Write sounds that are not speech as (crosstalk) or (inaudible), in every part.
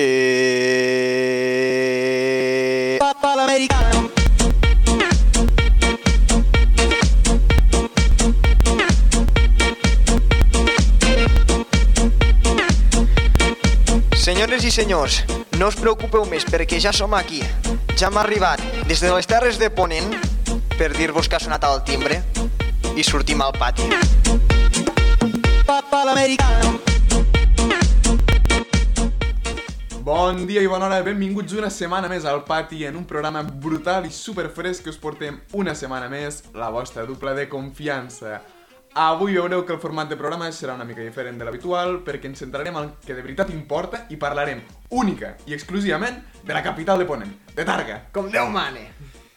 Eh... Papà l'americano. Senyores i senyors, no us preocupeu més perquè ja som aquí. Ja hem arribat des de les Terres de Ponent per dir-vos que ha sonat el timbre i sortim al pati. Papà l'americano. Bon dia i bona hora, benvinguts una setmana més al pati en un programa brutal i superfresc que us portem una setmana més, la vostra dupla de confiança. Avui veureu que el format de programa serà una mica diferent de l'habitual perquè ens centrarem en el que de veritat importa i parlarem única i exclusivament de la capital de Ponent, de Targa. Com Déu mane.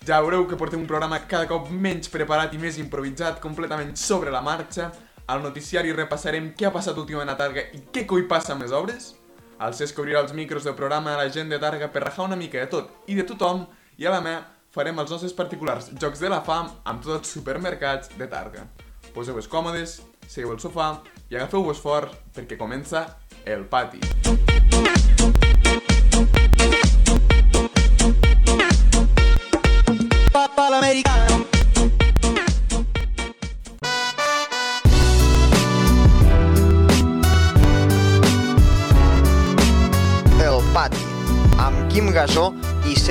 Ja veureu que portem un programa cada cop menys preparat i més improvisat, completament sobre la marxa. Al noticiari repassarem què ha passat últimament a Targa i què coi passa amb les obres. El Cesc obrirà els micros del programa a la gent de Targa per rajar una mica de tot i de tothom i a la me farem els nostres particulars Jocs de la Fam amb tots els supermercats de Targa. Poseu-vos còmodes, segueu al sofà i agafeu-vos fort perquè comença el pati.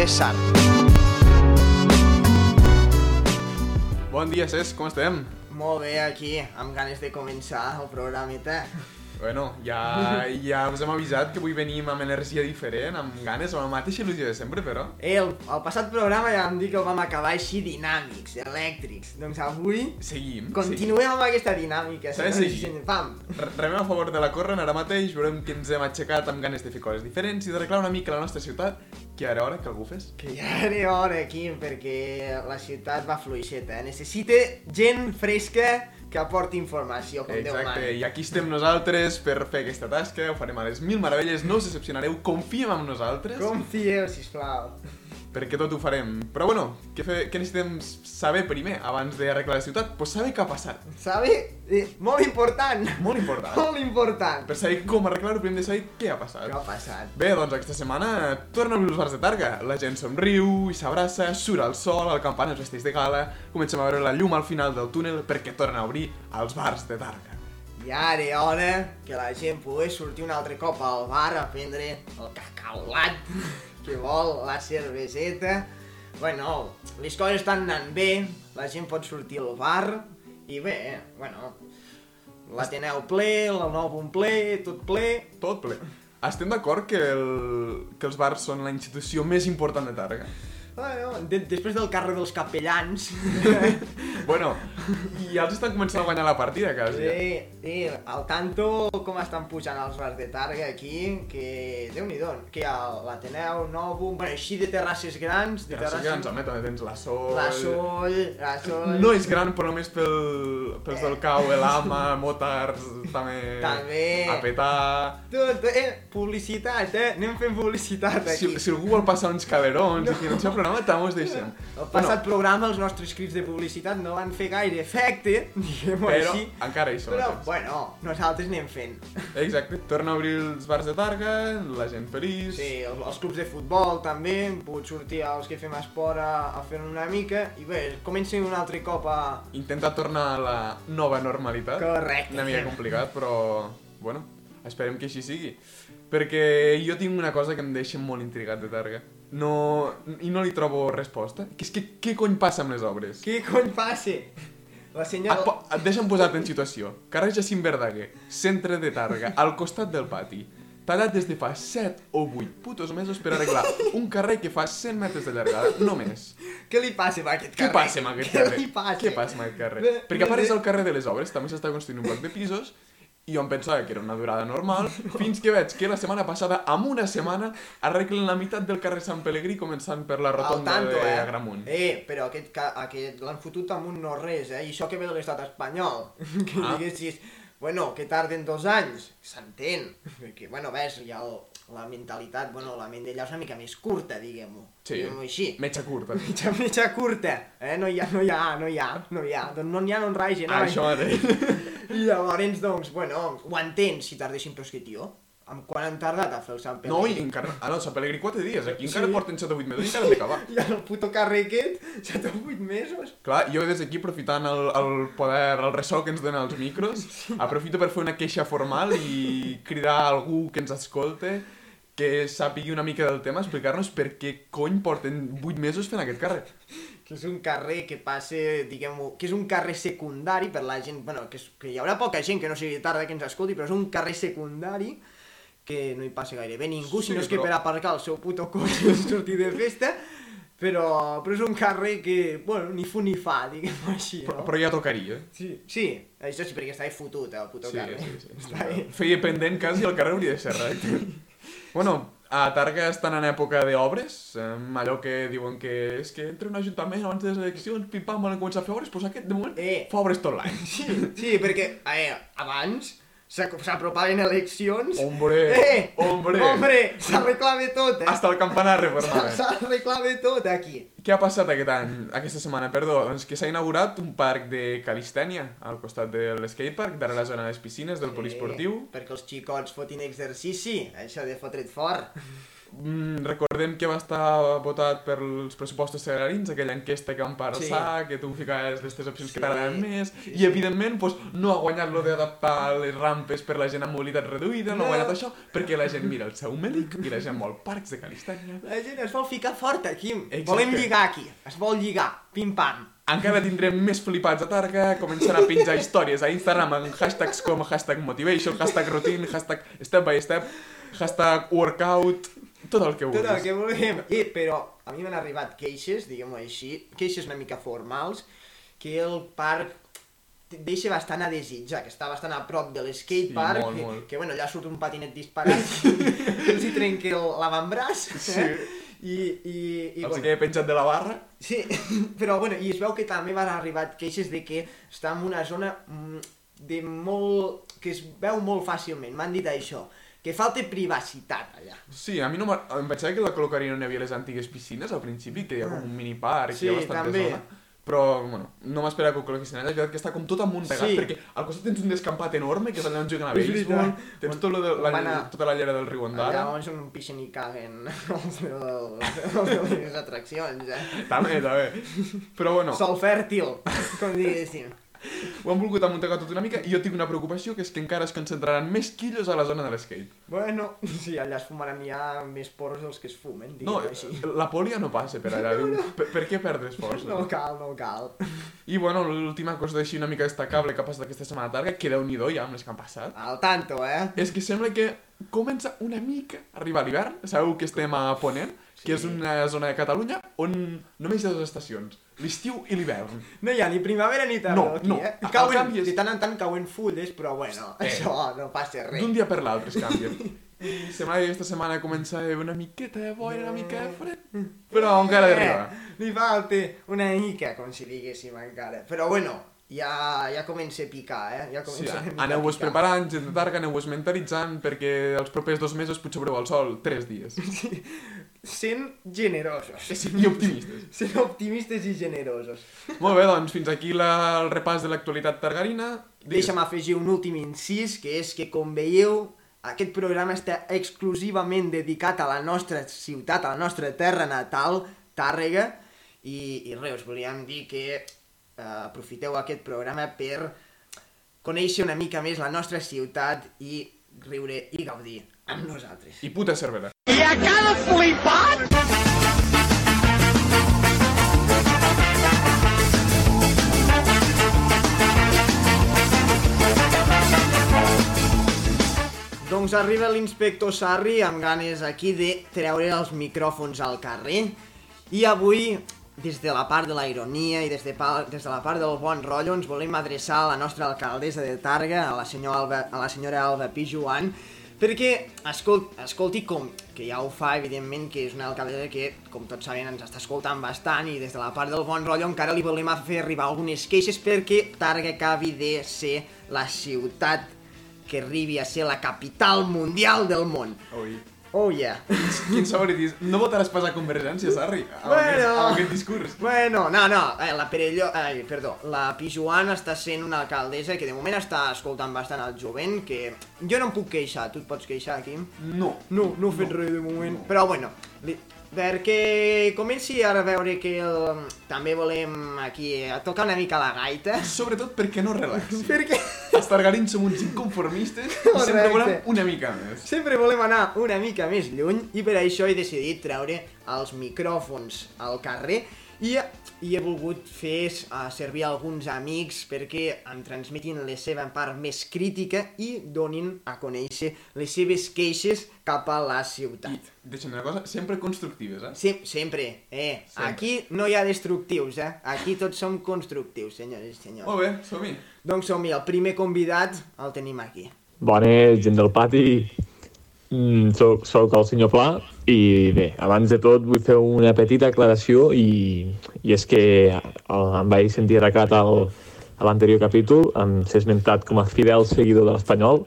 César. Bon dia, Cesc, com estem? Molt bé, aquí, amb ganes de començar el programeta. Bueno, ja, ja us hem avisat que avui venim amb energia diferent, amb ganes, amb la mateixa il·lusió de sempre, però... Eh, el, el passat programa ja vam dir que el vam acabar així dinàmics, elèctrics. Doncs avui Seguim, continuem amb aquesta dinàmica. Senyors i seguir. Pam! Re- Remem a favor de la corrent ara mateix, veurem que ens hem aixecat amb ganes de fer coses diferents i d'arreglar una mica la nostra ciutat, que ara hora que algú fes. Que ja era hora, Quim, perquè la ciutat va fluixeta. eh? Necessita gent fresca que aporti informació, com Déu Exacte, i aquí estem nosaltres per fer aquesta tasca, ho farem a les mil meravelles, no us decepcionareu, confiem en nosaltres, Confieu, sisplau. Perquè tot ho farem. Però bueno, què, fe, què necessitem saber primer, abans d'arreglar la ciutat? Pues saber què ha passat. Sabe? Eh, molt important. Molt important. Molt important. Per saber com arreglar-ho, primer de saber què ha passat. Què ha passat? Bé, doncs aquesta setmana torna a obrir els bars de Targa. La gent somriu i s'abraça, surt el sol, el campana es vesteix de gala, comencem a veure la llum al final del túnel perquè torna a obrir els bars de Targa. I ara era hora que la gent pogués sortir un altre cop al bar a prendre el cacaulat vol, la cerveseta. Bueno, les coses estan anant bé, la gent pot sortir al bar i bé, bueno, l'Ateneu ple, el Nou ple, tot ple. Tot ple. Estem d'acord que, el... que els bars són la institució més important de Targa? Bueno, de després del carrer dels capellans, (laughs) bueno, i ja els estan començant a guanyar la partida, quasi. Sí, sí, al tanto com estan pujant els bars de Targa aquí, que déu nhi que l'Ateneu, Novum, bueno, així de terrasses grans, de Gràcies, grans, home, també tens la Sol... La Sol, la Sol... No és gran, però només pel, pels del cau, l'Ama, Motards, també... També. A petar... Tot, eh, publicitat, eh? Anem fent publicitat Si, aquí. si algú vol passar uns calerons no. i financiar el programa, també us deixem. El passat programa els nostres crits de publicitat no van fer gaire efecte, (laughs) diguem-ho però així. encara hi som. Però, bueno, nosaltres anem fent. Exacte, torna a obrir els bars de Targa, la gent feliç... Sí, els, els clubs de futbol també, hem pogut sortir els que fem esport a, a fer una mica, i bé, comencem un altre cop a... Intentar tornar a la nova normalitat. Correcte. Una mica complicat, però... Bueno, esperem que així sigui. Perquè jo tinc una cosa que em deixa molt intrigat de Targa. No... I no li trobo resposta. Que és que què cony passa amb les obres? Què cony passa? La Et, senyal... po- et deixa'm posar-te en situació. Carrer Jacint Verdaguer, centre de Targa, al costat del pati. Tallat des de fa 7 o 8 putos mesos per arreglar un carrer que fa 100 metres de llargada, només. Què li passa a aquest Què carrer? passa amb aquest Què carrer? li passa? Què passa amb aquest carrer? Perquè a part és el carrer de les obres, també s'està construint un bloc de pisos, i jo em pensava que era una durada normal, (laughs) fins que veig que la setmana passada, en una setmana, arreglen la meitat del carrer Sant Pelegrí, començant per la rotonda tanto, de eh? Agramunt. Eh, però aquest, aquest l'han fotut amb un no res, eh? I això que ve de l'estat espanyol. (laughs) Que Ah. diguessis, bueno, que tarden dos anys, s'entén. Perquè, bueno, ves, ja el, la mentalitat, bueno, la ment d'ella és una mica més curta, diguem-ho. Sí. Diguem-ho així. Metxa curta. (laughs) Mitja, mitja curta, eh? No hi ha, no hi ha, no hi ha, no hi ha. Doncs no n'hi ha, no en rage, no? Ah, això mateix. (laughs) I llavors, doncs, bueno, ho entens si tardessin, però és que, tio, amb quan han tardat a fer el Sant No, i Pelegrí? encara... Ah, no, Sant Pelegrí 4 dies. Aquí encara Sí. porten 7 o 8 mesos (laughs) i encara d'acabar. I el puto carrer aquest, ja té 8 mesos. Clar, jo des d'aquí, aprofitant el, el poder, el ressò que ens donen els micros, aprofito per fer una queixa formal i cridar a algú que ens escolte que sàpigui una mica del tema, explicar-nos per què cony porten 8 mesos fent aquest carrer. que és un carrer que passa, diguem-ho, que és un carrer secundari per la gent, bueno, que, és, que hi haurà poca gent que no sigui tarda que ens escolti, però és un carrer secundari que no hi passa gairebé ningú, Sí, si no és que però- per aparcar el seu puto cotxe i sortir de festa, però, però és un carrer que, bueno, ni fu ni fa, diguem-ho així, Però, no? però ja tocaria. Sí, sí, això sí, perquè estava fotut, el puto Sí, carrer. sí, sí. Bé. Feia pendent quasi el carrer hauria de ser recte. Bueno, a Targa estan en època d'obres, eh, allò que diuen que és que entre un ajuntament abans de les eleccions, pim-pam, volen començar a fer obres, doncs aquest, de moment, Eh. fa obres tot l'any. Sí, sí, perquè eh, abans s'ac- s'apropaven eleccions... Hombre, Eh! hombre. Hombre! S'arreglava tot, eh? Hasta el campanar reformaven. (laughs) S'arreglava tot aquí. Què ha passat aquest any, aquesta setmana, perdó? Doncs que s'ha inaugurat un parc de calistènia al costat de l'escatepark, darrere la zona de les piscines del poliesportiu. Eh, perquè els xicots fotin exercici, això de fotre't fort. Mm, recordem que va estar votat per els pressupostos sagrarins, aquella enquesta que van passar, que tu ficaves aquestes opcions que Sí, t'agraden més, sí, i sí. evidentment pues, no ha guanyat lo d'adaptar les rampes per la gent amb mobilitat reduïda, no, No. ha guanyat això, perquè la gent mira el seu mèdic i la gent vol parcs de calistènia. La gent es vol ficar fort aquí. Exacte. Volem lligar aquí. Es vol lligar. Pim-pam. Encara tindrem més flipats a Targa, començant a penjar històries a Instagram amb hashtags com hashtag motivation, hashtag routine, hashtag step by step, hashtag workout, tot el que Tot el vulguis. que vulguem. I, però a mi m'han arribat queixes, diguem-ho així, queixes una mica formals, que el parc deixa bastant a desitjar, que està bastant a prop de Sí, l'escatepark, molt, que, que, bueno, allà surt un patinet disparat i (laughs) els hi trenca l'avantbraç, Sí. eh? I, i, i Els que he penjat de la barra. Sí, (laughs) però bueno, i es veu que també van arribar queixes de que està en una zona mm, de molt... que es veu molt fàcilment, m'han dit això, que falta privacitat allà. Sí, a mi no em pensava que la col·locarien on hi havia les antigues piscines al principi, que hi ha com un miniparc, Sí, hi ha bastanta també. zona. Però, bueno, no m'esperava que ho col·loquessin allà, és veritat que està com tot amuntegat, Sí. perquè al costat tens un descampat enorme, que és allà on juguen a (laughs) béisbol, tens tot lo de, la, a- tota la llera del riu Ondara. Allà on són pixen i caguen (laughs) els de les atraccions, eh? També, també. Però bueno, Sol fèrtil, com diguéssim. (laughs) ho han volgut amuntegar tot una mica i jo tinc una preocupació, que és que encara es concentraran més quillos a la zona de l'skate. Bueno, (laughs) sí, allà es fumaran ja més porros dels que es fumen, No, diguem així. la pòlia no passa per allà. (laughs) diu, Per, per què perdre esforços? No cal, no cal. I bueno, l'última cosa així una mica destacable que ha passat aquesta setmana tarda, que déu nhi ja amb les que han passat, Al tanto, eh? és que sembla que comença una mica a arribar l'hivern. Sabeu que estem a Ponent, que és Sí. una zona de Catalunya on només hi ha dues estacions, l'estiu i l'hivern. No hi ha ni primavera ni tardor No, aquí, no. eh? Cauen, canvi és- De tant en tant cauen fulles, però bueno, Eh. això no passa res. D'un dia per l'altre es canvien. I (laughs) sembla que aquesta setmana comença una miqueta de boira, una mica de fred, però encara ha d'arribar. Eh, li falta una mica, com si diguéssim encara. Però bueno, ja, ja comença a picar, eh? Ja Sí, comença mica a aneu-vos picar. preparant, gent de Targa, aneu-vos mentalitzant, perquè els propers dos mesos potser veureu el sol tres dies. (laughs) Sent generosos. I optimistes. (laughs) Sent optimistes i generosos. Molt bé, doncs fins aquí la, el repàs de l'actualitat targarina. Digues. Deixa'm afegir un últim incís, que és que, com veieu, aquest programa està exclusivament dedicat a la nostra ciutat, a la nostra terra natal, Tàrrega, i, i res, us volíem dir que eh, aprofiteu aquest programa per conèixer una mica més la nostra ciutat i riure i gaudir amb nosaltres. I puta cervera. Doncs arriba l'inspector Sarri amb ganes aquí de treure els micròfons al carrer i avui, des de la part de la ironia i des de, pa, des de la part del bon rotllo, ens volem adreçar a la nostra alcaldessa de Targa, a la, senyora Alba, a la senyora Alba Pijuan, perquè, escolt, escolti com, que ja ho fa, evidentment, que és una alcaldessa que, com tots sabem, ens està escoltant bastant i des de la part del bon rotllo encara li volem fer arribar algunes queixes perquè Targa acabi de ser la ciutat que arribi a ser la capital mundial del món. Ui. Oh yeah. Quin dius, no votaràs pas a Convergència, Sarri? Amb, Bueno. aquest, amb aquest discurs. Bueno, no, no, eh, la Perelló, ai, perdó, la Pijuan està sent una alcaldessa que de moment està escoltant bastant el jovent, que jo no em puc queixar, tu et pots queixar aquí? No. No, no he fet res de moment. no. Però bueno, li, perquè comenci ara a veure que el, també volem aquí a tocar una mica la gaita. (laughs) Sobretot perquè no relaxi. (laughs) Perquè Els targarins som uns inconformistes i sempre volem una mica més. sempre volem anar una mica més lluny i per això he decidit treure els micròfons al carrer i, i he volgut fer uh, servir alguns amics perquè em transmetin la seva part més crítica i donin a conèixer les seves queixes cap a la ciutat. I, deixa'm una cosa, sempre constructives, eh? Sem sempre, eh? Sempre. Aquí no hi ha destructius, eh? Aquí tots som constructius, senyores i senyors. Molt bé, som-hi. Doncs som-hi, el primer convidat el tenim aquí. Bones, gent del pati. Mm, soc, soc el senyor Pla i bé, abans de tot vull fer una petita aclaració i, i és que el, em vaig sentir arrecat al, a l'anterior capítol, em s'ha esmentat com a fidel seguidor de l'Espanyol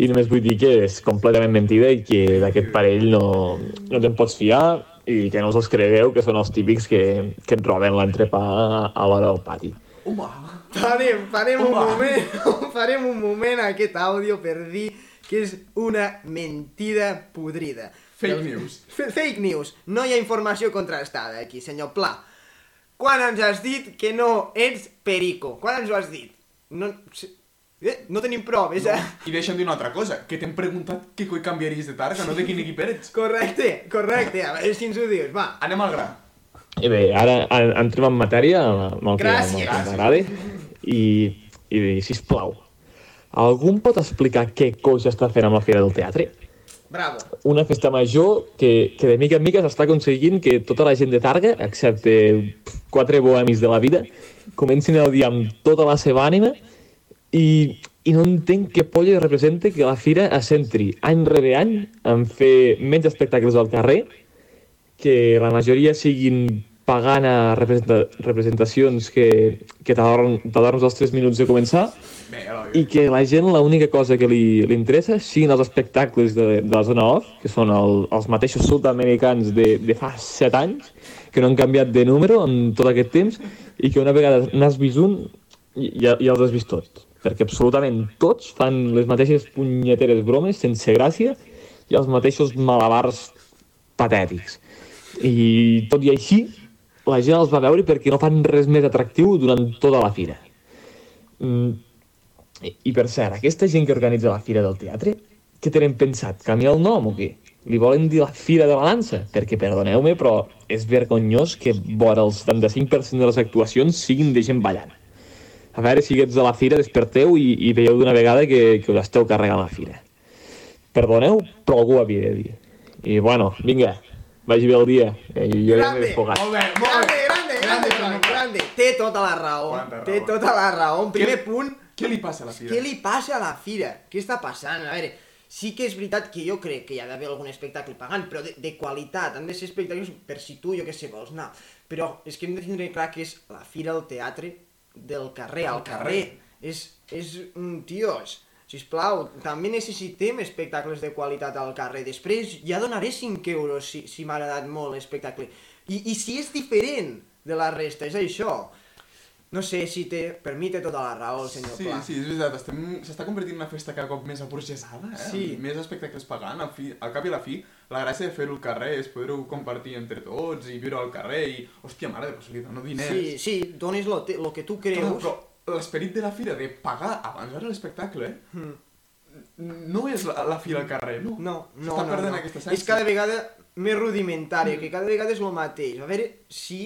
i només vull dir que és completament mentida i que d'aquest parell no, no te'n pots fiar i que no us els cregueu, que són els típics que, que et roben l'entrepà a l'hora del pati. Home, Farem, farem un Home. moment, (laughs) farem un moment a aquest àudio per dir que és una mentida podrida. Fake news. F fake news. No hi ha informació contrastada aquí, senyor Pla. Quan ens has dit que no ets perico? Quan ens ho has dit? No, eh, no tenim proves, eh? I deixa'm dir una altra cosa, que t'hem preguntat què coi canviaries de targa, no de quin equip eres. (laughs) Correcte, correcte. A veure si ens ho dius, va. Anem al gra. I bé, ara en- entrem en matèria, amb el que, amb el que i, i sisplau, algú em pot explicar què coix està fent amb la Fira del Teatre? Bravo. Una festa major que, que de mica en mica s'està aconseguint que tota la gent de Targa, excepte quatre bohemis de la vida, comencin el dia amb tota la seva ànima i, i no entenc què polla representa que la fira es centri any rere any en fer menys espectacles al carrer, que la majoria siguin pagant a representa representacions que, que t'adorns els 3 minuts de començar Bé, i que la gent l'única cosa que li, li interessa siguin els espectacles de, de la zona off, que són el, els mateixos sud-americans de, de fa 7 anys, que no han canviat de número en tot aquest temps, i que una vegada n'has vist un, ja, ja els has vist tots. Perquè absolutament tots fan les mateixes punyeteres bromes sense gràcia i els mateixos malabars patètics. I tot i així, la gent els va veure perquè no fan res més atractiu durant tota la fira. Mm, i, I per cert, aquesta gent que organitza la Fira del Teatre, què tenen pensat? Canviar el nom o què? Li volen dir la Fira de la Dansa? Perquè, perdoneu-me, però és vergonyós que vora el 75% de les actuacions siguin de gent ballant. A veure si ets a la fira, desperteu i, i veieu d'una vegada que, que us esteu carregant la fira. Perdoneu, però algú ho havia de dir. I, bueno, vinga, vagi bé el dia. Eh, jo ja m'he Grande. desfogat. Molt bé, molt Grande, bé. grande, grande, grande, grande. Té tota la raó. Té tota la raó. En primer punt, Què li passa a la fira? què li passa a la fira? Què està passant? A veure, sí que és veritat que jo crec que hi ha d'haver algun espectacle pagant, però de, de qualitat. Han de ser espectacles per si tu, jo què sé, vols anar. Però és que hem de tindre clar que és la fira del teatre del carrer, al carrer. És, és un tios. Sisplau, també necessitem espectacles de qualitat al carrer. Després ja donaré 5 euros si, si m'ha agradat molt l'espectacle. I, I si és diferent de la resta, és això. No sé si té... Per mi té tota la raó, el senyor Sí, Pla. sí, és veritat, estem- s'està convertint en una festa cada cop més aburgesada, eh? Sí. Més espectacles pagant, al, fi, al cap i a la fi, la gràcia de fer-ho al carrer és poder-ho compartir entre tots i viure al carrer i, hòstia, mare de pues, li dono diners. Sí, sí, dones lo, te, lo que tu creus. Clar, però l'esperit de la fira de pagar abans veure l'espectacle Mm. no és la, la fira al carrer, no? No, no, S'està no, perdent no. aquesta essència. És cada vegada més rudimentària, que cada vegada és el mateix. A veure si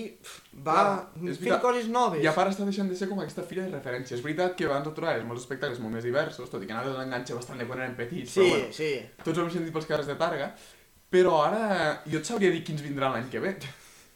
va Clar, és fent coses noves. I a part està deixant de ser com aquesta fira de referència. És veritat que abans trobaves molts espectacles molt més diversos, tot i que anava l'enganxe bastant de quan eren petits, Sí, però bueno, sí. tots ho hem sentit pels carrers de Targa, però ara jo et sabria dir quins vindran l'any que ve.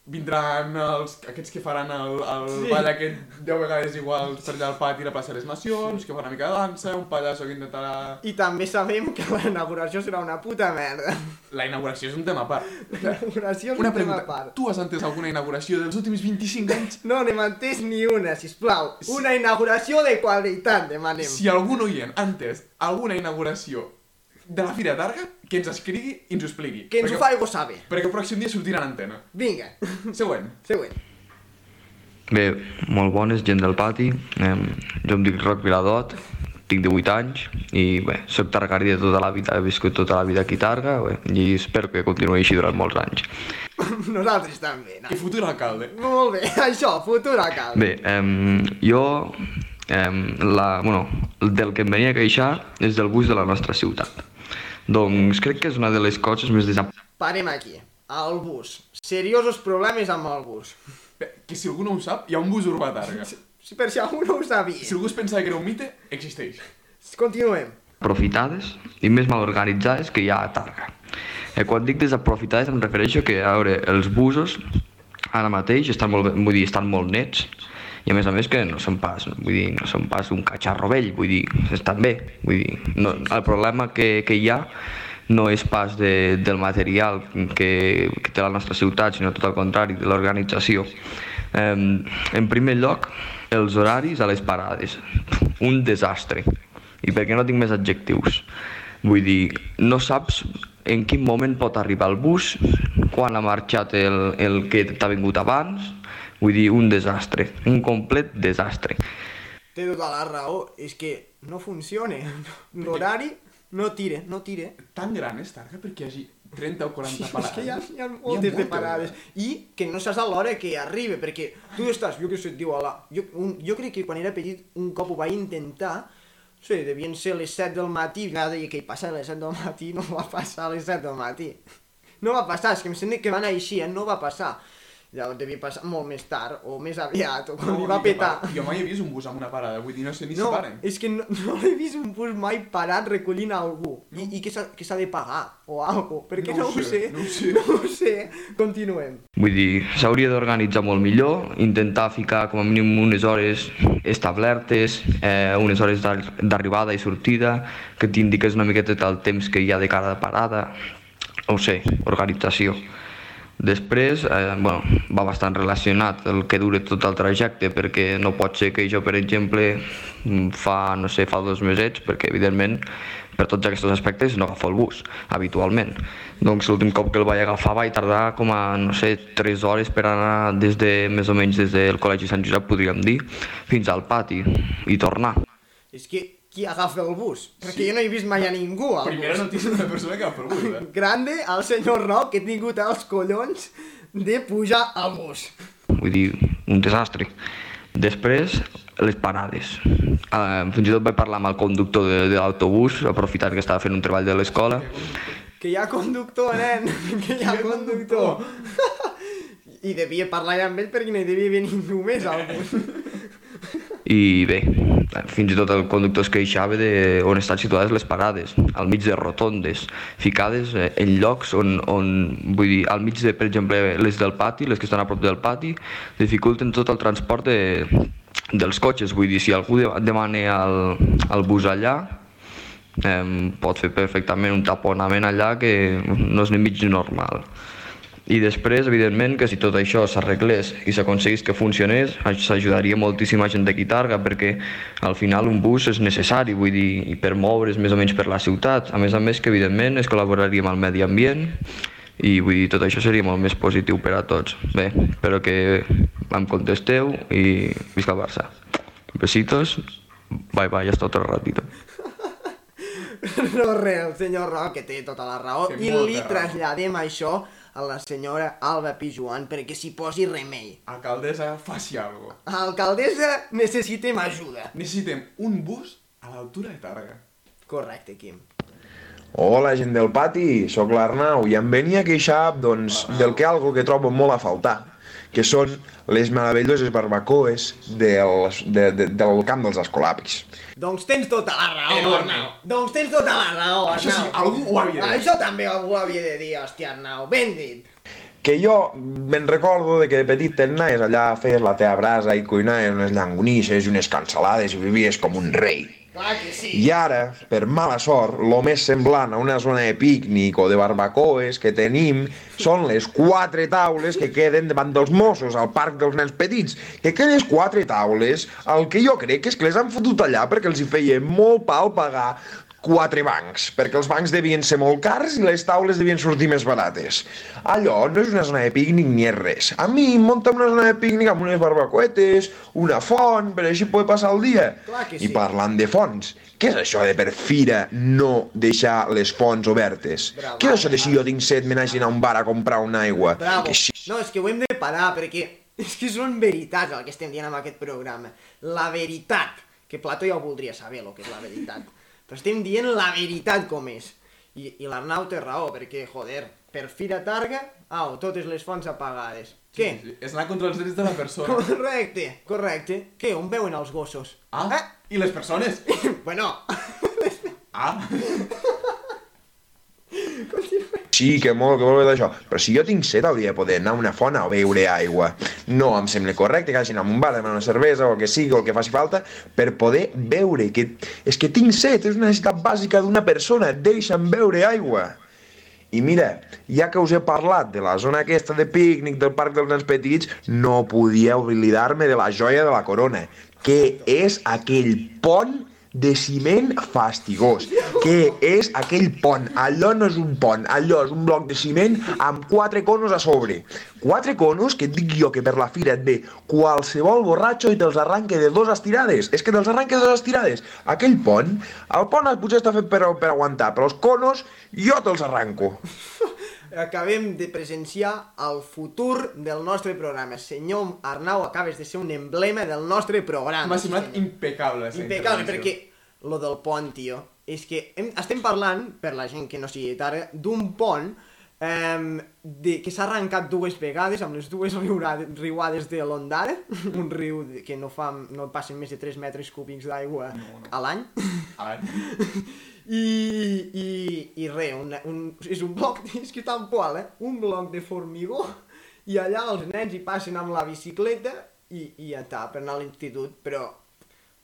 Vindran els, aquests que faran el, el Sí. ball aquest 10 vegades iguals per allà al pati la plaça de les Nacions, que fa una mica de dansa, un pallasso que intentarà... I també sabem que la inauguració serà una puta merda. La inauguració és un tema a part. La inauguració és Una un tema a pregunta, part. tu has entès alguna inauguració dels últims 25 anys? No n'hem entès ni una, sisplau. Sí. Una inauguració de qualitat, demanem. Si algun oient ha entès alguna inauguració de la Fira de Targa que ens escrigui i ens ho expliqui. Que ens ho perquè, fa i sabe. Perquè el pròxim dia sortirà en antena. Vinga, Següent. següent. Bé, molt bones, gent del pati. Eh, jo em dic Roc Viladot, tinc 18 anys i bé, soc targari de tota la vida, he viscut tota la vida aquí a Targa bé, i espero que continuï així durant molts anys. (laughs) Nosaltres també, no? I futur alcalde. Molt bé, (laughs) això, futur alcalde. Bé, eh, jo, eh, la, bueno, del que em venia a queixar és del bus de la nostra ciutat. Doncs crec que és una de les coses més desap... Parem aquí. El bus. Seriosos problemes amb el bus. Que si algú no ho sap, hi ha un bus urbà a Targa. Si per si algú no ho sabia. Si algú es pensava que era un mite, existeix. Continuem. aprofitades i més mal organitzades que hi ha a Targa. Eh, quan dic desaprofitades em refereixo que a veure, els busos ara mateix estan molt, vull dir, estan molt nets i a més a més que no són pas, vull dir, no són pas un catxarro vell, vull dir, estan bé, vull dir, no, el problema que, que hi ha no és pas de, del material que, que té la nostra ciutat, sinó tot el contrari, de l'organització. Eh, en primer lloc, els horaris a les parades. Un desastre. I per què no tinc més adjectius? Vull dir, no saps en quin moment pot arribar el bus, quan ha marxat el, el que t'ha vingut abans, vull dir, un desastre, un complet desastre. Té tota la raó. És que no funciona. L'horari no tire, no tire. Tan gran és Targa perquè hi hagi 30 o 40 és parades. que hi ha, hi ha moltes de parades. I que no saps a l'hora que arriba, perquè tu estàs, jo què sé, et diu a la... Jo, un, jo crec que quan era petit un cop ho vaig intentar, no sé, devien ser les 7 del matí, i cada deia que hi passa a les 7 del matí, no va passar a les 7 del matí. No va passar, és que em sembla que va anar així, eh? no va passar. Llavors devia passar molt més tard, o més aviat, o quan li va jo petar. mai- Jo mai he vist un bus amb una parada, vull dir, no sé ni No, si paren. és que no, (laughs) no he vist un bus mai parat recollint algú. I, i que s'ha que s'ha de pagar, o algo. Perquè No no, ho ho sé, sé. no ho sé. No ho sé. Continuem. Vull dir, s'hauria d'organitzar molt millor, intentar ficar com a mínim unes hores establertes, eh, unes hores d'ar- d'arribada i sortida, que t'indiques una miqueta el temps que hi ha de cada parada, no ho sé, organització. Després, eh, bueno, va bastant relacionat el que dure tot el trajecte, perquè no pot ser que jo, per exemple, mm, fa, no sé, fa dos mesets, perquè evidentment per tots aquests aspectes no agafo el bus, habitualment. Doncs l'últim cop que el vaig agafar vaig tardar com a, no sé, 3 hores per anar des de, més o menys des del Col·legi Sant Josep, podríem dir, fins al pati i tornar. És que qui agafa el bus? Perquè jo no he vist mai a ningú al Primera bus. notícia d'una persona que agafa el bus, eh? Grande al senyor Roc que ha tingut els collons de pujar al bus. vull dir, un desastre. Després, les parades. Uh, fins i tot vaig parlar amb el conductor de, de l'autobús, aprofitant que estava fent un treball de l'escola, Que hi ha conductor, nen, (laughs) que hi ha conductor. (laughs) I devia parlar ja amb ell perquè no hi devia venir ningú més al bus. (laughs) i bé, fins i tot el conductor es queixava de on estan situades les parades, al mig de rotondes, ficades eh, en llocs on, on, vull dir, al mig de, per exemple, les del pati, les que estan a prop del pati, dificulten tot el transport de, dels cotxes, vull dir, si algú de- demana el, el bus allà, eh, pot fer perfectament un taponament allà que no és ni mig normal. I després, evidentment, que si tot això s'arreglés i s'aconseguís que funcionés, s'ajudaria moltíssima gent d'aquí Targa, perquè al final un bus és necessari, vull dir, i per moure's més o menys per la ciutat. A més a més que, evidentment, es col·laboraria amb el medi ambient i vull dir, tot això seria molt més positiu per a tots. Bé, espero que em contesteu i visca el Barça. Besitos, bye bye, hasta otro ratito. (laughs) No res, el senyor Roc, que té tota la raó, Té i molta li raó. traslladem això a la senyora Alba Pijuan perquè s'hi posi remei. Alcaldessa, faci algo. Alcaldessa, necessitem ajuda. Necessitem un bus a l'altura de Targa. Correcte, Quim. Hola, gent del pati, sóc l'Arnau i em venia a queixar, doncs, del que algo que trobo molt a faltar, que són les meravelloses barbacoes del, de, de, del camp dels escolapis. Doncs tens tota la raó, Enorme. Arnau. Doncs tens tota la raó, Arnau. Això sí, algú ho havia de dir. Això també algú ho havia de dir, hòstia, Arnau. Ben dit. Que jo me'n recordo de que de petit anaves allà, feies la teva brasa i cuinaves unes llangonisses i unes cansalades i vivies com un rei. I ara, per mala sort, lo més semblant a una zona de pícnic o de barbacoes que tenim són les quatre taules que queden davant dels Mossos al parc dels nens petits. Que aquelles quatre taules, el que jo crec és que les han fotut allà perquè els hi feia molt pal pagar quatre bancs, perquè els bancs devien ser molt cars i les taules devien sortir més barates. Allò no és una zona de pícnic ni és res. A mi em munta una zona de pícnic amb unes barbacoetes, una font, per així poder passar el dia. Que I sí. parlant de fonts, què és això de per fira no deixar les fonts obertes? Bravo. Què és això de si jo tinc set me n'hagin a un bar a comprar una aigua? Bravo. Que sí. No, és que ho hem de parar, perquè (laughs) és que són veritats el que estem dient amb aquest programa. La veritat, que Plató ja ho voldria saber, el que és la veritat. Però estem dient la veritat com és. I, i l'Arnau té raó, perquè, joder, per Fira Targa, au, totes les fonts apagades. Què? Sí, sí. És anar contra els drets de la persona. Correcte, correcte. Què, on veuen els gossos? Ah, Eh? i les persones? (laughs) Bueno, Ah, (laughs) Sí, que molt, que molt bé d'això. Però si jo tinc set, hauria de poder anar a una font a beure aigua. No em sembla correcte que hagin a un bar demanar una cervesa o el que sigui o el que faci falta per poder beure. Que... És que tinc set, és una necessitat bàsica d'una persona. Deixa'm beure aigua. I mira, ja que us he parlat de la zona aquesta de pícnic del Parc dels Nens Petits, no podia oblidar-me de la joia de la corona, que és aquell pont de ciment fastigós, que és aquell pont. Allò no és un pont, allò és un bloc de ciment amb quatre conos a sobre. Quatre conos que et dic jo que per la fira et ve qualsevol borratxo i te'ls arranque de dos estirades. És que te'ls arranque de dos estirades. Aquell pont, el pont potser està fet per, per aguantar, però els conos jo te'ls arranco. Acabem de presenciar el futur del nostre programa. Senyor Arnau, acabes de ser un emblema del nostre programa. m'ha semblat impecable. Impecable, perquè lo del pont, tio, és que hem, estem parlant, per la gent que no sigui tarda, d'un pont eh, de, que s'ha arrencat dues vegades amb les dues riurades, riuades de l'Ondara, (laughs) un riu que no, fa, no passen més de 3 metres cúbics d'aigua No, no. a l'any. Ah, (laughs) I, i, i res, un, un, és un bloc, (laughs) és que tal qual, eh? Un bloc de formigó i allà els nens hi passen amb la bicicleta i, i ja està, per anar a l'institut, però...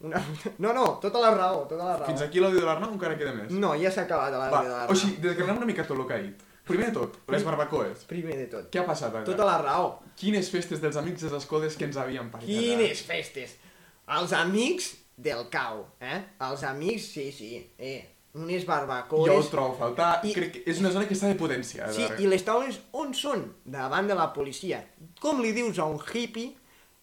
Una... (laughs) No, no, tota la raó, tota la raó. Fins aquí l'àudio de l'Arnau encara queda més. No, ja s'ha acabat vida de o l'Arnau. sigui, desgranem una mica tot el que ha dit. Primer de tot, les barbacoes. Primer de tot. Què ha passat encara? Tota la raó. Quines festes dels amics de les codes que ens havien parit. Quines festes! Els amics del cau, eh? Els amics, sí, sí, eh? Unes barbacoes... Jo ho trobo a faltar. I-. Crec que és una zona que s'ha de potenciar. Sí, i les taules on són? Davant de la policia. Com li dius a un hippie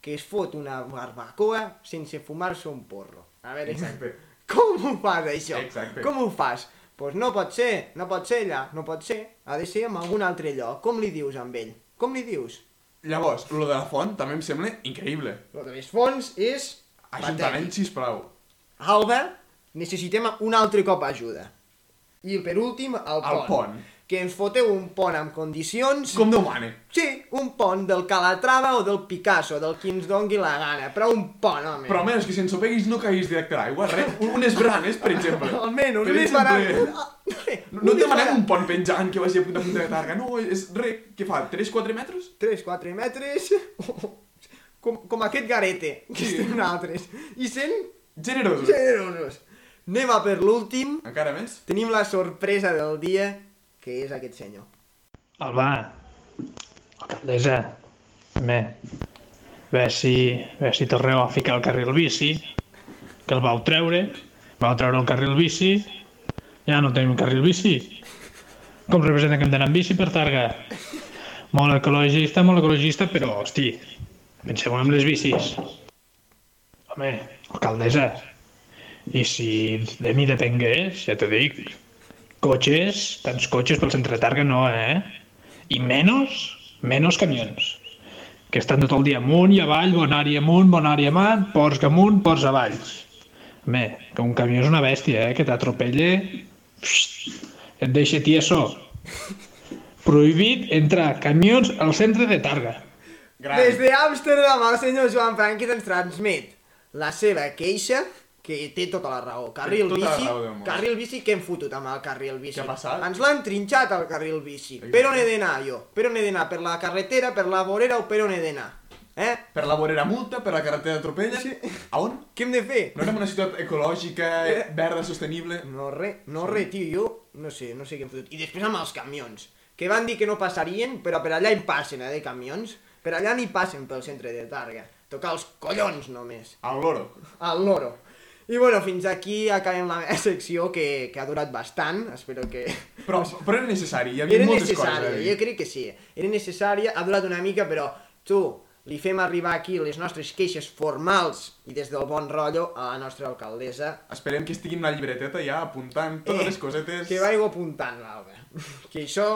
que es fot una barbacoa sense fumar-se un porro? A veure, Exacte. com ho fas, això? Exacte. Com ho fas? Doncs pues no pot ser, no pot ser allà, no pot ser. Ha de ser en algun altre lloc. Com li dius amb ell? Com li dius? Llavors, lo de la font també em sembla increïble. Lo de les fonts és... Ajuntament, patètic. sisplau. Alba, necessitem un altre cop ajuda. I per últim, el pont. El pont. Que ens foteu un pont amb condicions... Com Déu mane. Sí, un pont del Calatrava o del Picasso, del qui ens dongui la gana, però un pont, home. Però almenys que si ensopeguis no caiguis directe a l'aigua, res. Un- Unes branes, per exemple. (laughs) Almenys, per més exemple, barat. No, no et demanem un pont penjant que vagi a punta a punta de targa, no, és res, què fa, 3-4 metres? 3-4 metres... (laughs) Com, com aquest garete, que Sí. estem nosaltres. I sent Generosos. generosos. Anem a per l'últim. Encara més? Tenim la sorpresa del dia, que és aquest senyor. Alba, alcaldessa, bé, ve si, ve si torneu a ficar el carril bici, que el vau treure, vau treure el carril bici, ja no tenim carril bici. Com representa que hem d'anar amb bici per Targa? Molt ecologista, molt ecologista, però, hosti, penseu en les bicis. Home, alcaldessa, i si de mi depengués, ja t'ho dic, cotxes, tants cotxes pel centre de Targa no, eh? I menys, menys camions, que estan tot el dia amunt i avall, bonari amunt, bonari avall, ports amunt, ports avall. Home, que un camió és una bèstia, eh? Que t'atropelle, et deixa tieso. Prohibit entrar camions al centre de Targa. Gran. Des d'Amsterdam, el senyor Joan Franquis ens transmet la seva queixa, que té tota la raó. Carril tota bici, raó carril bici, què hem fotut amb el carril bici? Què ha passat? Ens l'han trinxat el carril bici. Exacte. Per on he d'anar jo? Per on he d'anar? Per la carretera, per la vorera o per on he d'anar? Eh? Per la vorera multa, per la carretera d'atropella... Sí. A on? Què hem de fer? No érem una ciutat ecològica, Eh. verda, sostenible... No res, no res, tio, jo no sé, no sé què hem fotut. I després amb els camions, que van dir que no passarien, però per allà hi passen, eh, de camions. Per allà n'hi passen pel centre de Targa. Tocar els collons només. Al loro. al loro. I bueno, fins aquí acabem la meva (laughs) secció, que, que ha durat bastant, espero que... Però, però era necessari, hi havia Era moltes coses a necessària, dir. jo crec que sí. Era necessària, ha durat una mica, però tu, li fem arribar aquí les nostres queixes formals i des del bon rotllo a la nostra alcaldessa. Esperem que estigui en una llibreteta ja apuntant totes Eh, les cosetes. Que vaigo apuntant, l'Alba. (laughs) Que això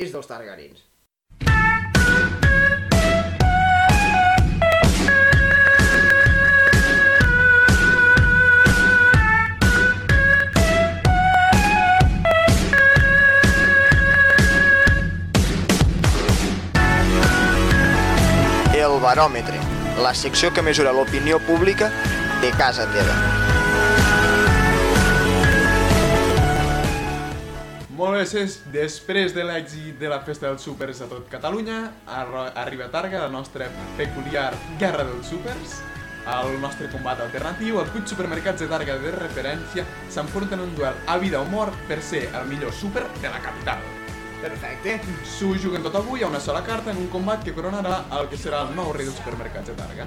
és dels Targarins. El baròmetre, la secció que mesura l'opinió pública de casa teva. Molt bé, després de l'èxit de la festa dels súpers a tot Catalunya, arriba Targa la nostra peculiar guerra dels súpers, el nostre combat alternatiu, els 8 supermercats de Targa de referència s'enfronten en un duel a vida o mort per ser el millor súper de la capital. Perfecte. S'ho juguen tot avui a una sola carta en un combat que coronarà el que serà el nou rei dels supermercats de Targa.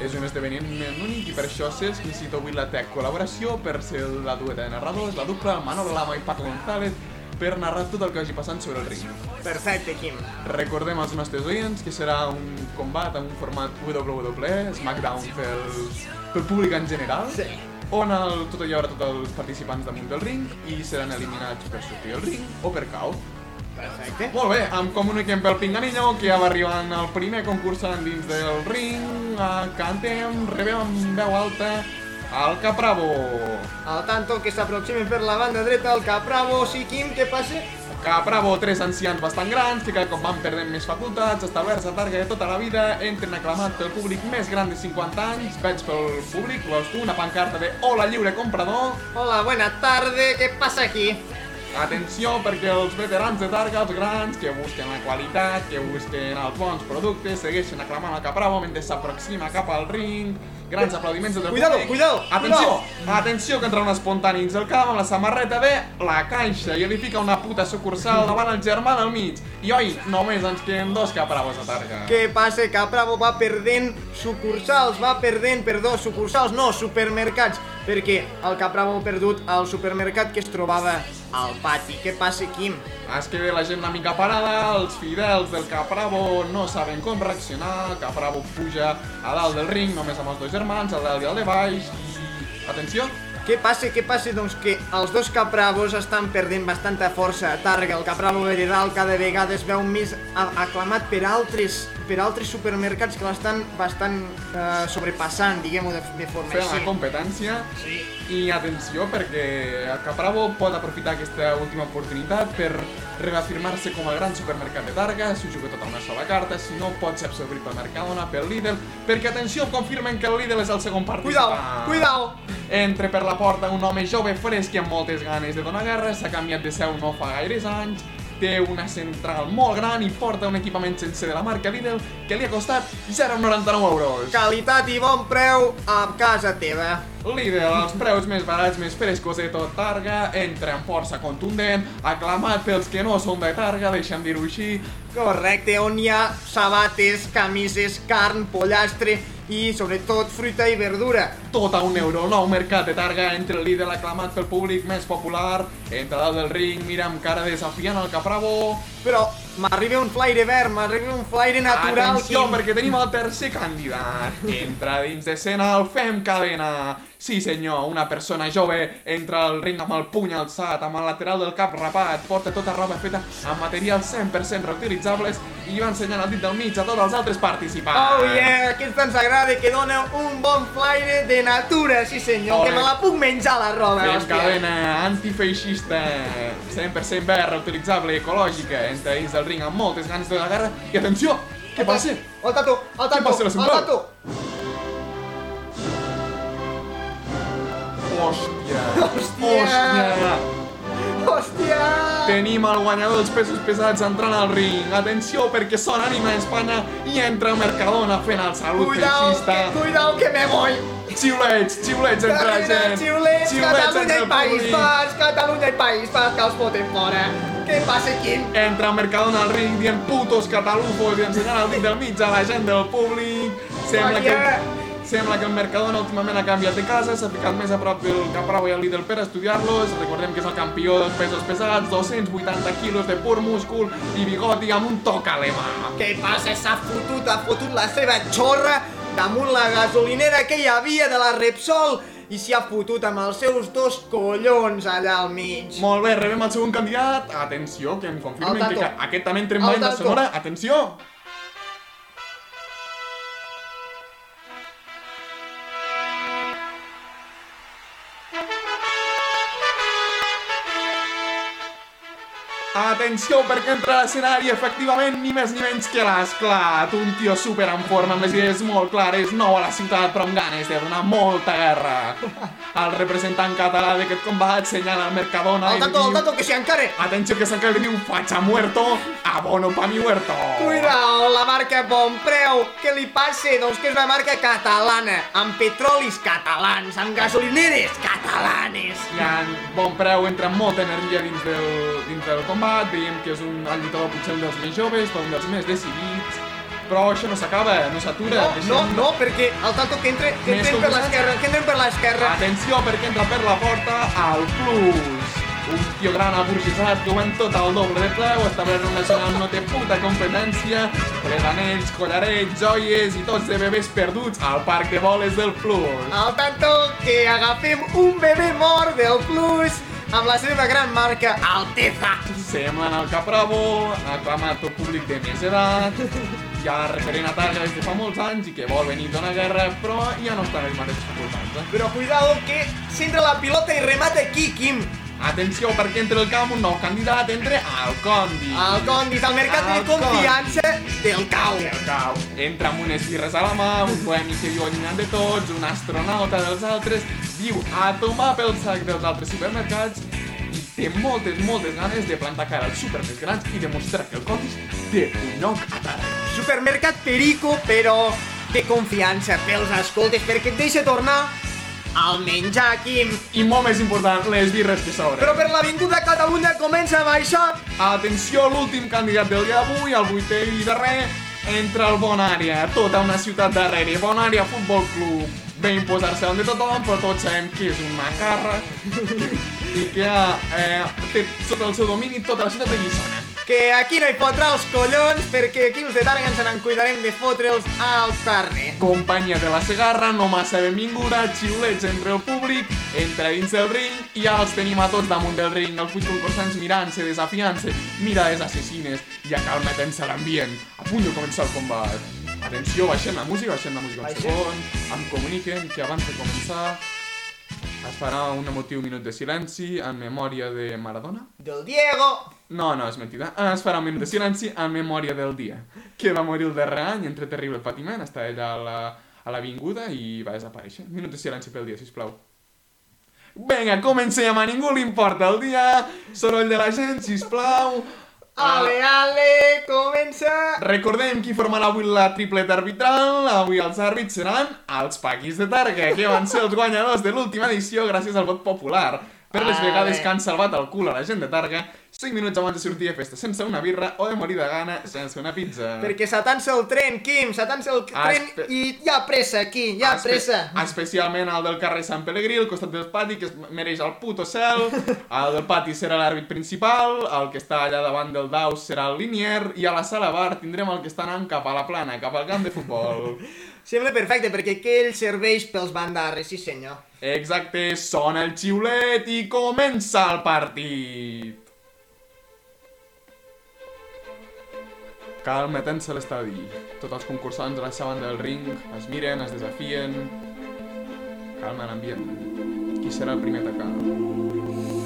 És un esdeveniment únic i per això necessito avui la tech col·laboració per ser la dueta de narradors, la dupla, Manolo Lama i Paco González, per narrar tot el que vagi passant sobre el ring. Perfecte, Quim. Recordem als nostres oients que serà un combat en un format WWE, SmackDown pels, pel públic en general, Sí. on el, tot hi haurà tots els participants damunt del ring i seran eliminats per sortir del ring o per cau. Perfecte. Molt bé, em comuniquem pel Pinganillo, que ja va arribant el primer concursant dins del ring. Uh, cantem, rebem amb veu alta el Capravo. Al tanto que s'aproximen per la banda dreta el Capravo, sí, Quim, què passa? Capravo, tres ancians bastant grans que cada cop van perdent més facultats, establerts a Targa de tota la vida, entren aclamats pel públic més gran de 50 anys, veig pel públic, una pancarta de Hola lliure comprador, Hola, buena tarde, què passa aquí? Atenció perquè els veterans de Targa, els grans, que busquen la qualitat, que busquen els bons productes, segueixen aclamant el Capravo mentre s'aproxima cap al ring. Grans aplaudiments del Cuidado, públic. cuidado, Atenció, atenció que entra un espontani dins del camp amb la samarreta de La Caixa i edifica una puta sucursal davant el germà del mig. I oi, només ens queden dos Capravos a Targa. Què passa? Capravo va perdent sucursals, va perdent, perdó, sucursals, no, supermercats, perquè el Capravo ha perdut el supermercat que es trobava al pati. Què passa, Quim? Es queda la gent una mica parada, els fidels del Capravo no saben com reaccionar, el Capravo puja a dalt del ring només amb els dos germans, el dalt i el de baix, i... Atenció, Què passa? Què passa? Doncs que els dos Capravos estan perdent bastanta força a Targa. El Capravo de dalt cada vegada es veu més a- aclamat per altres, per altres supermercats que l'estan bastant eh, sobrepassant, diguem-ho de, de forma la així. competència Sí. i atenció perquè el Capravo pot aprofitar aquesta última oportunitat per reafirmar-se com el gran supermercat de Targa, s'ho juga tota una sola carta, si no pot ser absorbit pel Mercadona, pel Lidl, perquè atenció, confirmen que el Lidl és el segon Cuidao, participant. cuidao! Entra per la porta un home jove fresc i amb moltes ganes de donar guerra, s'ha canviat de seu no fa gaires anys, té una central molt gran i porta un equipament sense de la marca Lidl que li ha costat 0,99 euros. Qualitat i bon preu a casa teva. Lidl, els preus més barats, més frescos de tot Targa, entra amb força contundent, aclamat pels que no són de Targa, deixa'm dir-ho així, Correcte, on hi ha sabates, camises, carn, pollastre i sobretot fruita i verdura. Tot a un euro, nou mercat de Targa, entre el Lidl aclamat pel públic més popular, entra dalt del ring, mira amb cara desafiant el Capravo, Però m'arriba un flaire verd, m'arriba un flaire natural. Atenció, Quim. perquè tenim el tercer candidat. Entra dins d'escena el Fem Cadena. Sí, senyor, una persona jove entra al ring amb el puny alçat, amb el lateral del cap rapat, porta tota roba feta amb materials 100% reutilitzables i va ensenyant el dit del mig a tots els altres participants. Oh yeah, aquest ens agrada que dona un bon flaire de natura, sí senyor, que me la puc menjar la roba, Fem hòstia. cadena antifeixista, 100% verd, reutilitzable, ecològica, entra dins del ring amb moltes ganes de la guerra i atenció, què passa? El tatu, el tatu, passa, la el tatu. Hòstia! Hòstia! Hòstia! Hòstia! Tenim el guanyador dels pesos pesats entrant al ring. Atenció, perquè són ànima d'Espanya i entra Mercadona fent el salut Cuidao, feixista. que, cuidao que me voy. Xiulets, xiulets entre la gent. Xiulets, Catalunya i País. Basc, Catalunya i País Basc, que els foten fora. Què passa, Quim? Entra Mercadona al ring dient putos catalufos i ensenyant el dit del mig a la gent del públic. Sembla que... Sembla que el Mercadona últimament ha canviat de casa, s'ha ficat més a prop del Capravo i el Lidl per estudiar-los. Recordem que és el campió dels pesos pesats, 280 quilos de pur múscul i bigoti amb un toc alemà. Què passa? S'ha fotut, ha fotut la seva xorra damunt la gasolinera que hi havia de la Repsol i s'hi ha fotut amb els seus dos collons allà al mig. Molt bé, rebem el segon candidat. Atenció, que em confirmen que aquest també entrem Al en tanto. sonora. Atenció! Atenció, perquè entra a l'escenari, efectivament, ni més ni menys que l'Esclat, un tio super en forma, amb les idees molt clares, nou a la ciutat, però amb ganes de donar molta guerra. El representant català d'aquest combat senyala el Mercadona Al i diu... tanto, que si encare. Atenció que s'encara li diu facha muerto, abono pa mi huerto. Cuidao, la marca Bon Preu. Què li passa? Doncs que és una marca catalana, amb petrolis catalans, amb gasolineres catalanes. I en bon preu entra molta energia dins del, dins del combat, veiem que és un el lluitador potser un dels més joves, però un dels més decidits, però això no s'acaba, no s'atura. No, no, no, perquè al tanto que entre, que entren per l'esquerra, que entren per l'esquerra. Atenció perquè entra per la porta al Plus. Un tio gran ho ven tot al doble de preu, establert nacional no té puta competència, tres anells, collarets, joies i tots de bebès perduts al parc de boles del Plus. Al tanto que agafem un bebè mort del Plus amb la seva gran marca Alteza. Semblen el Capravo, aclamat pel públic de més edat, ja referent a Targa des de fa molts anys i que vol venir a donar guerra, però ja no estan els mateixos facultats. Eh? Però cuidado que s'entra la pilota i remata aquí, Quim. Atenció, perquè entre el camp un nou candidat, entre el Condi. El Condis, al mercat de El confiança del cau. El cau. Entra amb unes birres a la mà, un bohemi que viu allunyant de tots, un astronauta dels altres, viu a tomar pel sac dels altres supermercats i té moltes, moltes ganes de plantar cara als super més grans i demostrar que el Condis té un lloc a Targa. Supermercat Perico, però de confiança pels escoltes, perquè et deixa tornar al menjar, Quim. I molt més important, les birres que s'obren. Però per l'Avinguda Catalunya comença a baixar. Atenció, l'últim candidat del dia d'avui, el vuitè i darrer, entra el Bonària, tota una ciutat darrere. Bonària Futbol Club. Ve imposar-se on de tothom, però tots sabem que és un macarra (laughs) i que eh, té sota el seu domini tota la ciutat de Guissona. Que aquí no hi fotrà els collons, perquè aquí els de Targa ens en cuidarem de fotre'ls al carne. Companyia de la Segarra, no massa benvinguda, xiulets entre el públic, entra dins del ring i ja els tenim a tots damunt del ring, els vuit concursants mirant-se, desafiant-se, mirades assassines i ja calmetent-se l'ambient, a punt de començar el combat. Atenció, baixem la música, baixem la música un Baixem. segon, em comuniquen que abans de començar es farà un emotiu minut de silenci en memòria de Maradona. Del Diego. No, no, és mentida. Es farà un minut de silenci en memòria del dia, que va morir el darrer any entre terrible patiment, està allà a la, a l'avinguda i va desaparèixer. Minut de silenci pel dia, sisplau. Vinga, comencem, a ningú li importa el dia, soroll de la gent, sisplau. Ale, ale, comença. Recordem qui formarà avui la tripleta arbitral. Avui els àrbits seran els Paquis de Targa, que van ser els guanyadors de l'última edició gràcies al vot popular. Per les Ale. vegades que han salvat el cul a la gent de Targa, 5 minuts abans de sortir a festa sense una birra o de morir de gana sense una pizza. Perquè s'atansa el tren, Quim, s'atansa el Ah, tren espe- i hi ha pressa aquí, hi ha Espe- pressa. Especialment el del carrer Sant Pelegrí, al costat del pati, que es mereix el puto cel. El del pati serà l'àrbit principal, el que està allà davant del daus serà el linier, i a la sala bar tindrem el que està anant cap a la plana, cap al camp de futbol. (laughs) Sembla perfecte, perquè aquell serveix pels bandarres, sí senyor. Exacte, sona el xiulet i comença el partit. Calmetent-se l'estadi. Tots els concursants a la seva banda del ring es miren, es desafien. Calma l'ambient. Qui serà el primer a?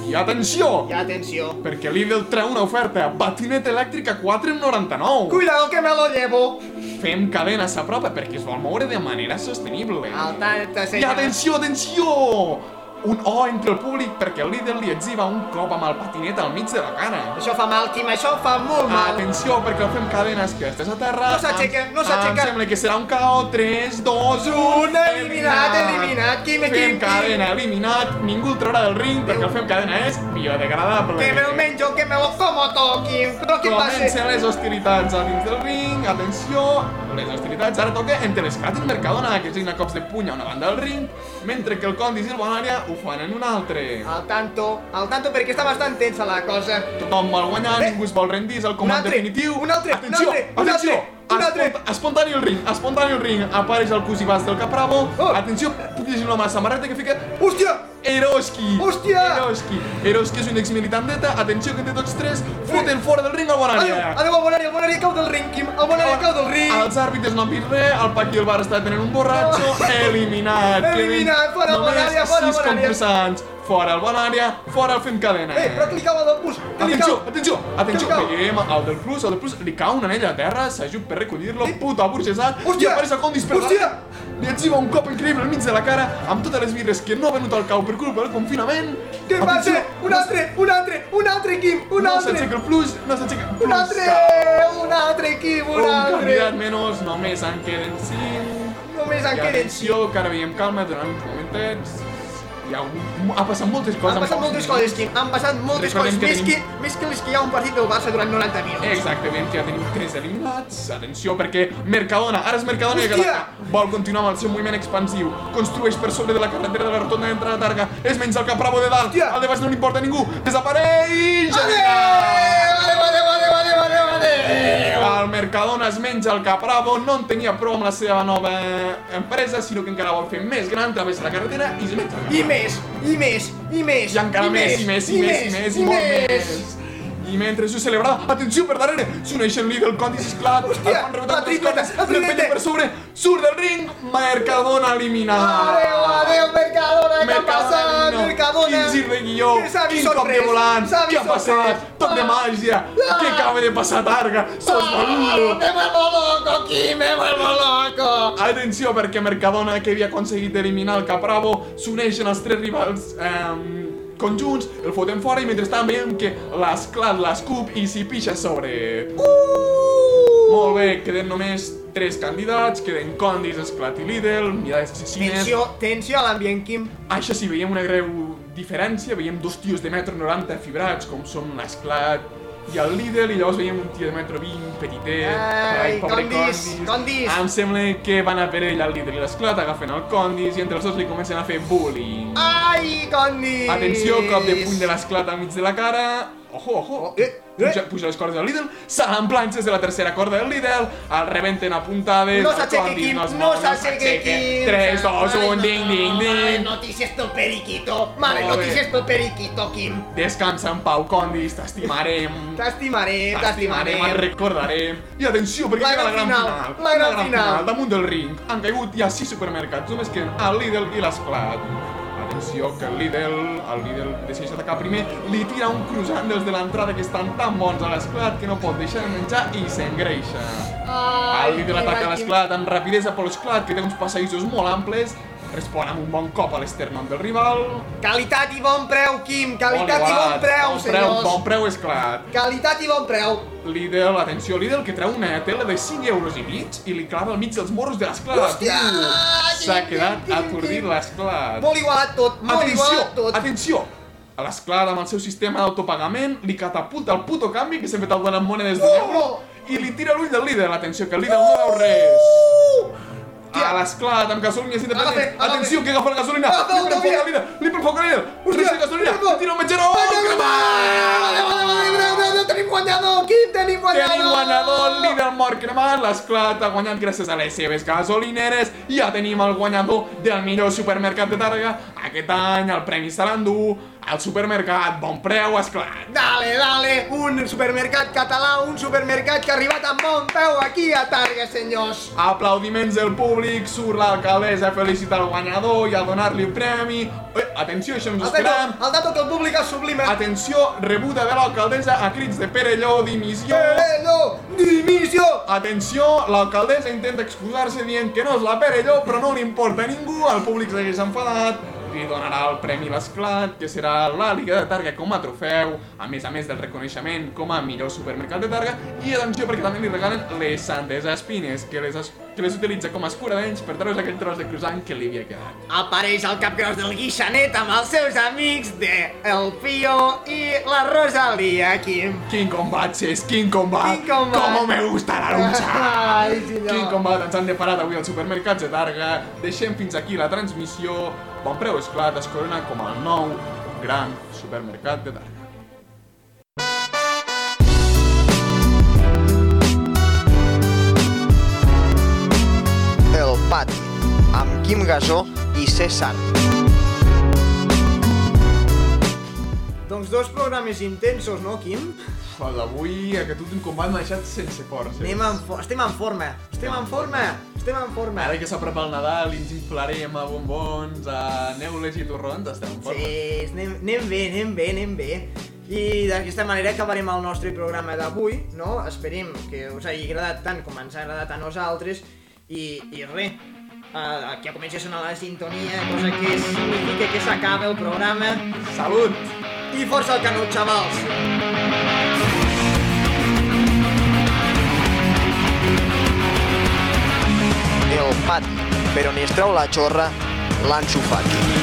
I atenció! I atenció. Perquè Lidl treu una oferta. Batineta elèctrica 4,99. Cuidado que me lo llevo. Fem cadena s'apropa perquè es vol moure de manera sostenible. Al tanta I atenció, atenció! un O entre el públic perquè el líder li exhiba un cop amb el patinet al mig de la cara. Això fa mal, Quim, això fa molt mal. Atenció, perquè el fem cadenes que estàs a terra. No s'aixeca, no s'aixeca. Em sembla que serà un KO. 3, 2, 1... Un eliminat, eliminat, Quim, Quim, Quim. cadena, eliminat. Ningú el traurà del ring perquè el fem cadena és biodegradable. Que me lo menjo, que me lo como todo, Quim. Però què passa? Comencen les hostilitats a dins del ring, atenció, les hostilitats, ara toca entre l'Esclat i el Mercadona, que es a cops de puny a una banda del ring, mentre que el Condis i el Bonària ho fan en una altra. Al tanto, al tanto, perquè està bastant tensa la cosa. Tothom vol guanyar, Eh, ningú es vol rendir, és el un comand altre, definitiu. un altre, un atenció, altre, un atenció, altre, un altre. Espont- espontani el ring, espontani el ring, apareix el cosí bas del Capravo, Oh. atenció, puc llegir la mà samarreta que fica Hòstia! Eroski! Hòstia! Eroski! Eroski és un exmilitant d'ETA, atenció que té tots tres, foten fora del ring al Bonària! Adéu, adéu, el Bonari, el Bonari cau del ring, Quim. El Bonari cau del ring. Els àrbitres no han vist res, el Paqui i el Bar està tenint un borratxo, eliminat. (laughs) Eliminat, fora el Només Bonària, fora el sis Bonària. concursants, fora el Bonària, fora el Fem Cadena. Eh, però el del li Atenció, atenció, atenció, veiem el del Plus, el del Plus, li cau un anell a terra, s'ajup per recollir-lo, puto aburgesat, i apareix el Condis per Hòstia! darrere, li exhiba un cop increïble al mig de la cara, amb totes les birres que no ha venut al cau per culpa del confinament. Què passa? Un altre, un altre, un altre, Quim, un No altre. s'aixeca el Plus, no s'aixeca el Plus. Un altre, un altre, Quim, un Un altre. candidat menys, només en queden 5. Només en I queden atenció, que ara veiem calma durant uns momentets. Hi ha ha passat moltes coses. Han passat moltes coses, Quim. Han passat moltes Recordem coses. que Més tenim- que, més que les que hi ha un partit del Barça durant 90 minuts. Que ja tenim 3 eliminats. Atenció, perquè Mercadona, ara és Mercadona que Hòstia! vol continuar amb el seu moviment expansiu. Construeix per sobre de la carretera de la rotonda d'entrada Targa. Es menja el Capravo de dalt. Hòstia! Al de baix no li importa a ningú. Desapareix! Adéu, adéu, adéu. El Mercadona es menja el Capravo, no en tenia prou amb la seva nova empresa, sinó que encara vol fer més gran, travessa la carretera i es menja. I més, i més, i més. I encara més, i més, i més, i més, i molt més. I mentre s'ho celebrava, atenció per darrere, s'uneixen Lidl, Condis, esclat, Hòstia, el fan rebotar les cordes, l'empenya per sobre, surt del ring, Mercadona eliminat. Adéu, adéu, Mercadona, què ha Mercadona, passat, no. Mercadona? Quin gir de guió, quin cop de volant, què ha passat, tot de Ah. màgia, Ah. què acaba de passar, Targa, sos boludo. Me vuelvo loco, aquí, me vuelvo loco. Atenció, perquè Mercadona, que havia aconseguit eliminar el Capravo, s'uneixen els tres rivals eh, conjunts, el foten fora i mentrestant veiem que l'esclat l'escup i s'hi pixa a sobre. Molt bé, queden només tres candidats, queden Condis, Esclat i Lidl, mirades assassines. Tensió, tensió a l'ambient, Quim. Això sí, veiem una greu diferència, veiem dos tios de metro 90 fibrats, com són l'Esclat i el Lidl, i llavors veiem un tio de metro 20, petitet, Ai, pobre Condis, Condis. Em sembla que van a per ell el Lidl i l'Esclat, agafen el Condis i entre els dos li comencen a fer bullying. Ai, Condis. Atenció, cop de puny de l'esclat al mig de la cara. Ojo, ojo. Eh, eh. Puja, puja les cordes del Lidl, salen planxes de la tercera corda del Lidl, el rebenten a puntades, No s'aixequi, Quim, no s'aixequi, Quim. 3, 2, Ai, 1, ding, ding, ding. noticias pel periquito. Malas Molt bé. noticias pel periquito, Quim. Descansa en pau, Condis, t'estimarem. T'estimarem, T'estimarem, et recordarem. I atenció, perquè La queda la gran final, la gran final. Damunt del ring han caigut ja sis supermercats, només queden el Lidl i l'Esclat. Atenció, que el Lidl, el Lidl decideix atacar primer, li tira un croissant dels de l'entrada que estan tan bons a l'esclat que no pot deixar de menjar i s'engreixa. Ai, El Lidl ataca l'esclat amb rapidesa per l'esclat, que té uns passadissos molt amples, respon amb un bon cop a l'esternón del rival. Qualitat i bon preu, Quim. Qualitat Molt i bon preu, bon preu, senyors. bon preu esclat. Qualitat i bon preu. Lidl, atenció, Lidl, que treu una tela de 5 euros i mig i li clava al mig dels morros de l'esclat. Hòstia! S'ha quedat atordit l'esclat. Molt igualat tot, molt Atenció, igualat tot. atenció! A l'esclat, amb el seu sistema d'autopagament, li catapulta el puto canvi que sempre te'l donen monedes de Oh! euro i li tira l'ull del Lidl. Atenció, que el Lidl no veu res. A l'esclat, amb gasolines independents. Agafa, agafa. Atenció, que agafa la gasolina. Agafa, Li pren foc agafa. al Lidl, li pren foc al Lidl. Hòstia, Hòstia, gasolina, agafa. li tira un menjador. Adéu, adéu, adéu, adéu, adéu, adéu, tenim guanyador, Quim, tenim guanyador. Tenim guanyador, el líder mort cremat, l'esclat ha guanyat gràcies a les seves gasolineres i ja tenim el guanyador del millor supermercat de Tàrrega. Aquest any el premi se l'endú al supermercat Bon Preu Esclat. Dale, dale, un supermercat català, un supermercat que ha arribat amb bon peu aquí a Targa, senyors. Aplaudiments del públic, surt l'alcaldessa a felicitar el guanyador i a donar-li el premi. Eh, atenció, això ens ho Al dato, que el públic es sublima. Atenció, rebuda de l'alcaldessa a crits de Perelló, dimissió. Perelló, dimissió. Atenció, l'alcaldessa intenta excusar-se dient que no és la Perelló, però no li importa a ningú, el públic segueix enfadat. Li donarà el Premi L'Esclat, que serà la Liga de Targa com a trofeu, a més a més del reconeixement com a millor supermercat de Targa, i atenció perquè també li regalen les Santes Espines, que les, es- que les utilitza com a escuradells per treure's aquell tros de croissant que li havia quedat. Apareix el capgros del Guixanet amb els seus amics de El Pío i la Rosalia, Quim. Quin combat, Cés, quin combat! Quin combat! Com me gusta la lucha! (laughs) Ai, senyor. Quin combat ens han deparat avui als supermercats de Targa. Deixem fins aquí la transmissió. Bon preu esclat es corona com el nou gran supermercat de Targa. Amb Quim Gasó i César. Doncs dos programes intensos, no, Quim? Pues avui aquest últim combat m'ha deixat sense força. Anem en fo estem en forma, estem en forma, estem en forma. Ara que s'apropa el Nadal i ens inflarem a bombons, a neules i torrons, estem en forma. Sí, anem, anem bé, anem bé, anem bé. I d'aquesta manera acabarem el nostre programa d'avui, no? Esperem que us hagi agradat tant com ens ha agradat a nosaltres. I, i res, uh, que comenci a sonar la sintonia, cosa que significa que s'acaba el programa. Salut! I força el canut, xavals! El pati, per on es treu la xorra, l'Ansu Fati.